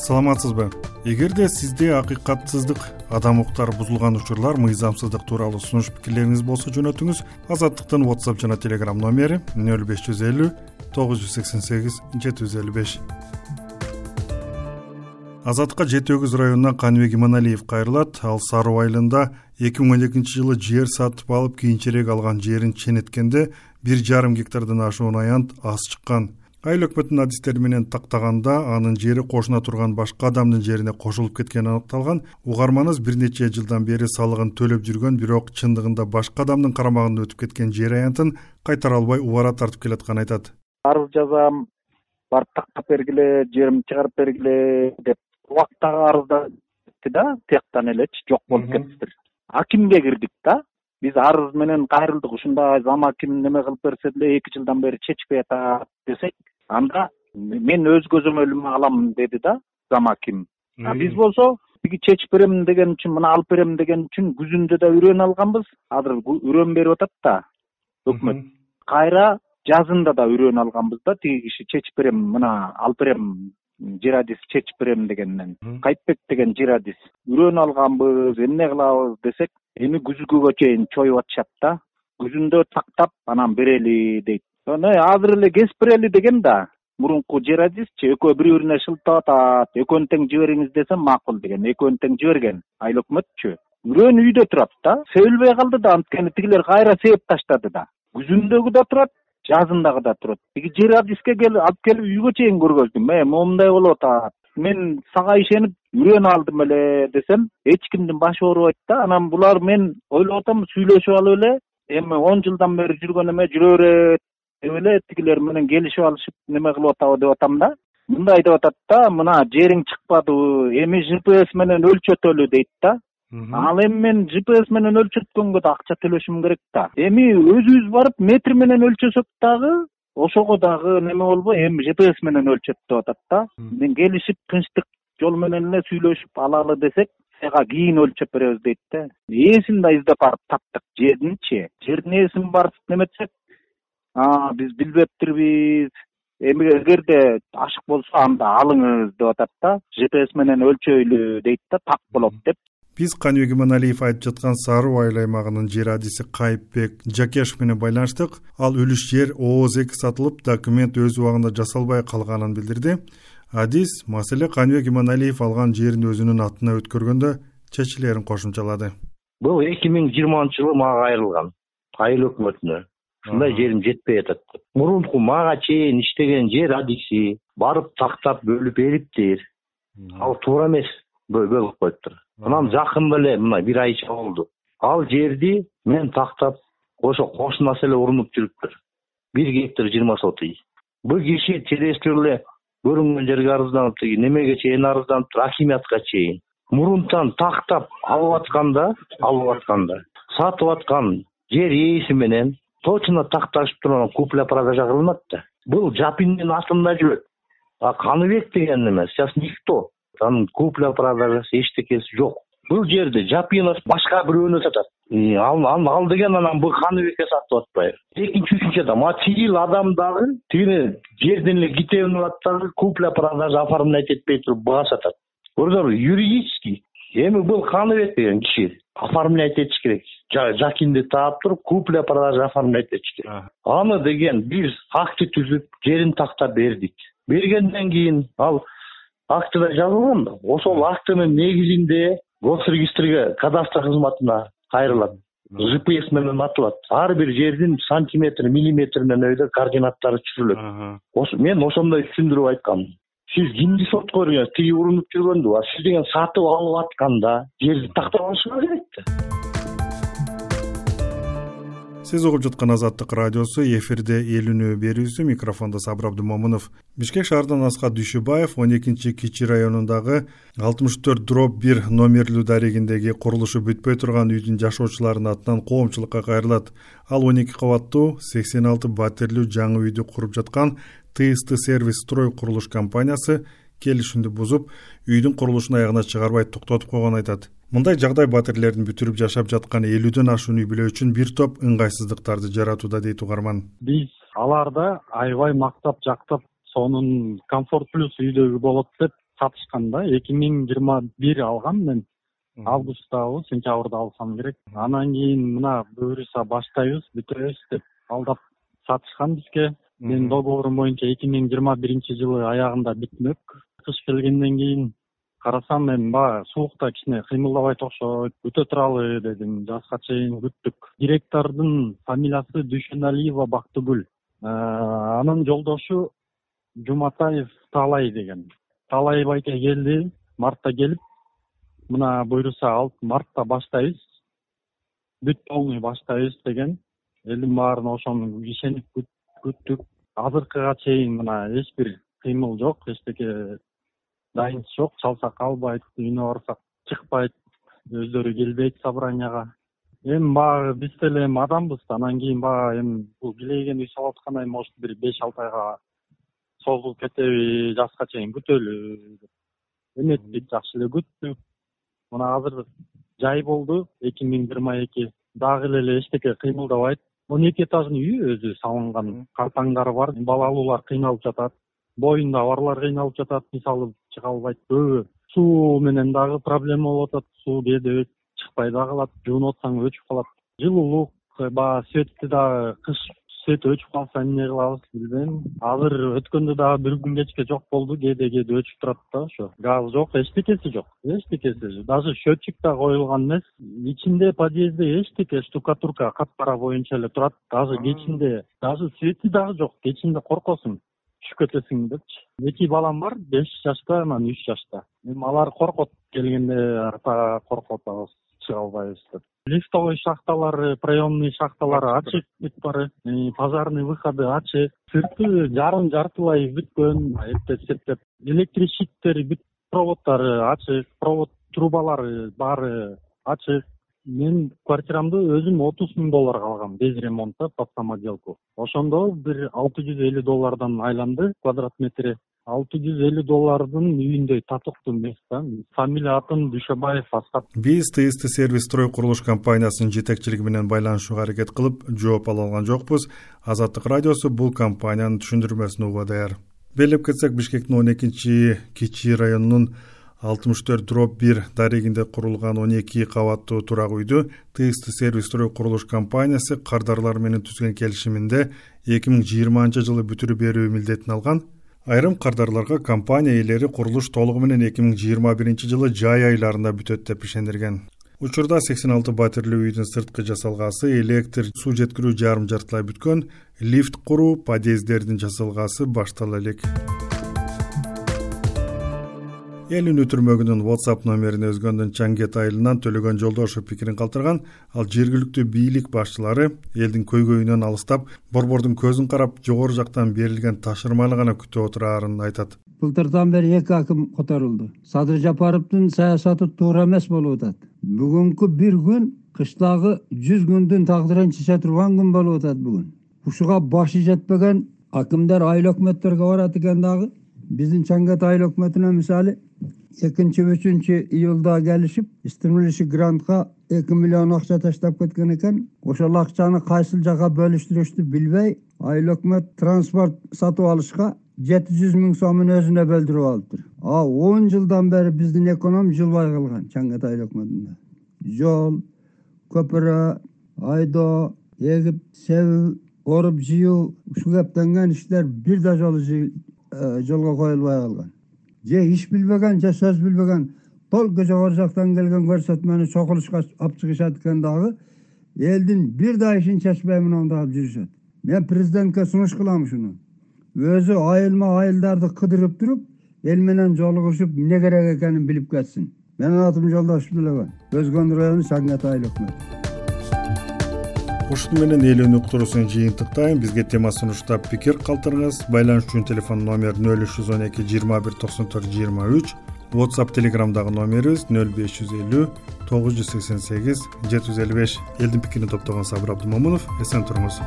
саламатсызбы? Эгерде сизде акыйкатсыздык адам укуктары бузулган учурлар мыйзамсыздык тууралуу сунуш пикирлериңиз болсо жөнөтүңүз азаттыктын whatsapp жана telegram номери нөл беш жүз элүү тогуз жүз сексен сегиз жети жүз элүү беш. Азаттыкка жети өгүз районунан каныбек иманалиев кайрылат. Ал сароо айылында эки миң он экинчи жылы жер сатып алып кийинчерээк алган жерин ченеткенде бир жарым гектардан ашуун аянт аз чыккан айыл өкмөттүн адистери менен тактаганда анын жери кошуна турган башка адамдын жерине кошулуп кеткени аныкталган угарманыбыз бир нече жылдан бери салыгын төлөп жүргөн бирок чындыгында башка адамдын карамагында өтүп кеткен жер аянтын кайтара албай убара тартып келатканын айтат. Арыз жазам барып тактап бергиле жеримди чыгарып бергиле деп убактагы арыздатты да тияктан элечи жок болуп кетиптир. Акимге кирдик да биз арыз менен кайрылдык ушундай зам аким неме кылып берсе деле эки жылдан бери чечпей атат десек анда мен өз көзөмөлүмө алам деди да зам аким а биз болсо тиги чечип берем деген үчүн мына алып берем деген үчүн күзүндө да үрөөн алганбыз. Азыр үрөөн берип атат да. Өкмөт кайра жазында да үрөөн алганбыз да. Тиги киши чечип берем мына алып берем жер адис чечип берем дегенден кайтбек деген жер адис үрөөн алганбыз эмне кылабыз десек эми күзгүгө чейин чоюп атышат да. Күзүндө тактап анан берели дейт азыр эле кесип деген да. Мурунку жер адисчи экөө бири бирине шылтап атат. Экөөнү тең жибериңиз десем макул деген экөөнү тең жиберген. Айыл өкмөтчү бирөөнү үйдө турат да себилбей калды да анткени тигилер кайра себеп таштады да. Күзүндөгү да турат жазындагы да турат. Тиги жер адиске алып келип үйгө чейин көргөздүм. Э момундай болуп атат. Мен сага ишенип үрөөн алдым эле десем эч кимдин башы оорубайт да. Анан булар мен ойлоп атам сүйлөшүп алып эле эми он жылдан бери жүргөн эме жүрө берет деп эле тигилер менен келишип алышып неме кылып атабы деп атам да. Мындай деп атат да мына жериң чыкпадыбы эми жпс менен өлчөтөлү дейт да. Ал эми мен жпс менен өлчөткөнгө да акча төлөшүм керек да. Эми өзүбүз барып метр менен өлчөсөк дагы ошого дагы неме болбой эми жпс менен өлчөт деп атат да. Мен келишип тынчтык жол менен эле сүйлөшүп алалы десек ага кийин өлчөп беребиз дейт да. Ээсин да издеп барып таптык жердинчи жердин ээсин барып неметсек биз билбептирбиз эми эгерде ашык болсо анда алыңыз деп атат да жпс менен өлчөйлү дейт да так болот деп. Биз каныбек иманалиев айтып жаткан сароо айыл аймагынын жер адиси кайыпбек жакешов менен байланыштык. Ал үлүш жер ооз эки сатылып документ өз убагында жасалбай калганын билдирди. Адис маселе каныбек иманалиев алган жерин өзүнүн атына өткөргөндө чечилерин кошумчалады. Бул эки миң жыйырманчы жылы мага кайрылган айыл өкмөтүнө ушундай жерим жетпей атат деп. Мурунку мага чейин иштеген жер адиси барып тактап бөлүп бериптир ал туура эмес бөлүп коюптур. Анан жакында эле мына бир айча болду. Ал жерди мен тактап ошо кошунасы эле урунуп жүрүптүр бир гектар жыйырма сотый бул киши чедештер эле көрүнгөн жерге арызданып тиги немеге чейин арызданыптыр акимиятка чейин. Мурунтан тактап алып атканда алып атканда сатып аткан жер ээси менен точно такташып туруп анан купля продажа кылынат да бул жапиндин атында жүрөт. А каныбек деген эме сейчас никто. Анын купля продажасы эчтекеси жок. Бул жерди жапинов башка бирөөнө сатат. Ал деген анан бул каныбекке сатып атпайбы. Экинчи үчүнчү адам а тигил адам дагы тигини жерден эле китебин алат дагы купля продажа оформлять этпей туруп буга сатат. Көрдүңөрбү юридический. Эми бул каныбек деген киши оформлять этиш керек. Жакинди таап туруп купля продажа оформлять этиш керек. Аны деген биз акты түзүп жерин тактап бердик. Бергенден кийин ал актыда жазылган да ошол актынын негизинде гос регистрге кадастр кызматына кайрылат. Жпс менен атылат. Ар бир жердин сантиметр миллиметр менен өйдө координаттары түзүлөт. Мен ошондой түшүндүрүп айткам сиз кимди сотко бергенсиз тиги урунуп жүргөндүбү а сиз деген сатып алып атканда жерди тактап алышыңыз керек да. Сиз угуп жаткан азаттык радиосу эфирде эл үнү берүүсү микрофондо сабыр абдымомунов бишкек шаарынан аскат дүйшөбаев он экинчи кичи районундагы алтымыш төрт дробь бир номерлүү дарегиндеги курулушу бүтпөй турган үйдүн жашоочуларынын атынан коомчулукка кайрылат. Ал он эки кабаттуу сексен алты батирлүү жаңы үйдү куруп жаткан тст сервис строй курулуш компаниясы келишимди бузуп үйдүн курулушун аягына чыгарбай токтотуп койгонун айтат. Мындай жагдай батирлердин бүтүрүп жашап жаткан элүүдөн ашуун үй бүлө үчүн бир топ ыңгайсыздыктарды жаратууда дейт угарман. Биз аларды аябай мактап жактап сонун комфорт плюс үйдөгү болот деп сатышкан да эки миң жыйырма бир алгам мен. Августабы сентябрда алсам керек. Анан кийин мына буюрса баштайбыз бүтөбүз деп алдап сатышкан бизге менин договорум боюнча эки миң жыйырма биринчи жылы аягында бүтмөк кыш келгенден кийин карасам эми баягы суукта кичине кыймылдабайт окшойт күтө туралы дедим жазга чейин күттүк. Директордун фамилиясы дүйшөналиева бактыгүл э, анын жолдошу жуматаев таалай деген. Таалай байке келди мартта келип мына буюрса мартта баштайбыз. Бүт полный баштайбыз деген. Элдин баарын ошону ишенип күттүк. Азыркыга чейин мына эч бир кыймыл жок эчтеке дайынчы жок. Чалсак калбайт үйүнө барсак чыкпайт өздөрү келбейт собранияга. Эми баягы биз деле эми адамбыз анан кийин баягы эми бул килейген үй салып аткандан кийин может бир беш алты айга созулуп кетеби жазга чейин күтөлү деп эметтик жакшы эле күттүк. Мына азыр жай болду эки миң жыйырма эки. Дагы эле эчтеке кыймылдабайт он эки этажный үй өзү салынган картаңдары бар. Балалуулар кыйналып жатат. Боюнда барлар кыйналып жатат. Мисалы чыга албайт көбү суу менен дагы проблема болуп атат. Суу кээде чыкпай да калат. Жуунуп атсаң өчүп калат. Жылуулук баягы светти дагы кыш свет өчүп калса эмне кылабыз билбейм. Азыр өткөндө дагы бир күн кечке жок болду кээде кээде өчүп турат да ошо. Газ жок эчтекеси жок эчтекеси даже счетчик да коюлган эмес. Ичинде подъездде эчтеке штукатурка кат кара боюнча эле турат. Даже кечинде даже свети дагы жок. Кечинде коркосуң түшүп кетесиң депчи. Эки балам бар беш жашта анан үч жашта. Эми алар коркот келгенде артага коркуп атабыз чыга албайбыз деп лифтовый шахталары проемный шахталары ачык бүт баары пожарный выходы ачык. Сырты жарым жартылай бүткөн эптеп септеп электрощиттери бүт проводдору ачык. Провод трубалары баары ачык. Мен квартирамды өзүм отуз миң долларга алгам без ремонта под самоделку. Ошондо бир алты жүз элүү доллардан айланды квадрат метри алты жүз элүү доллардын үйүндөй татыктуу эмес да. Фамилия атым дүйшөбаев аскат биз тст сервис строй курулуш компаниясынын жетекчилиги менен байланышууга аракет кылып жооп ала алган жокпуз. Азаттык радиосу бул компаниянын түшүндүрмөсүн угууга даяр. Белгилеп кетсек бишкектин он экинчи кичи районунун алтымыш төрт дроп бир дарегинде курулган он эки кабаттуу турак үйдү тст сервис строй курулуш компаниясы кардарлар менен түзгөн келишиминде эки миң жыйырманчы жылы бүтүрүп берүү милдетин алган айрым кардарларга компания ээлери курулуш толугу менен эки миң жыйырма биринчи жылы жай айларында бүтөт деп ишендирген учурда сексен алты батирлүү үйдүн сырткы жасалгасы электр суу жеткирүү жарым жартылай бүткөн лифт куруу подъезддердин жасалгасы баштала элек эл үнү түрмөгүнүн whatsapp номерине өзгөндөн чангет айылынан төлөгөн жолдошев пикирин калтырган ал жергиликтүү бийлик башчылары элдин көйгөйүнөн алыстап борбордун көзүн карап жогору жактан берилген тапшырманы гана күтүп отураарын айтат. Былтырдан бери эки аким которулду. Садыр жапаровдун саясаты туура эмес болуп атат. Бүгүнкү бир күн кыштагы жүз күндүн тагдырын чече турган күн болуп атат бүгүн. Ушуга башы жетпеген акимдер айыл өкмөттөргө барат экен дагы. Биздин чангет айыл өкмөтүнө мисалы экинчи үчүнчү июлда келишип грантка эки миллион акча таштап кеткен экен. Ошол акчаны кайсыл жака бөлүштүрүштү билбей айыл өкмөт транспорт сатып алышка жети жүз миң сомун өзүнө бөлдүрүп алыптыр а он жылдан бери биздин эконом жылбай калган чангет айыл өкмөтүндө жол көпүрө айдоо эгип себүү оруп жыюу ушул кептенген иштер бир да жолу э, жолго коюлбай калган же иш билбеген же сөз билбеген только жогору жактан келген көрсөтмөнү чогулушка алып чыгышат экен дагы элдин бир да ишин чечпей кылып жүрүшөт. Мен президентке сунуш кылам ушуну өзү айылма айылдарды кыдырып туруп эл менен жолугушуп эмне керек экенин билип кетсин. Менин атым жолдошев төлөгөн өзгөн району чангет айыл өкмөтү ушуну менен эл үнү уктуруусун жыйынтыктайм бизге тема сунуштап пикир калтырыңыз байланыш үчүн телефон номер нөл үч жүз он эки жыйырма бир токсон төрт жыйырма үч whatsapp телеграмдагы номерибиз нөл беш жүз элүү тогуз жүз сексен сегиз жети жүз элүү беш. Элдин пикирин топтогон сабыр абдымомунов эсен туруңуз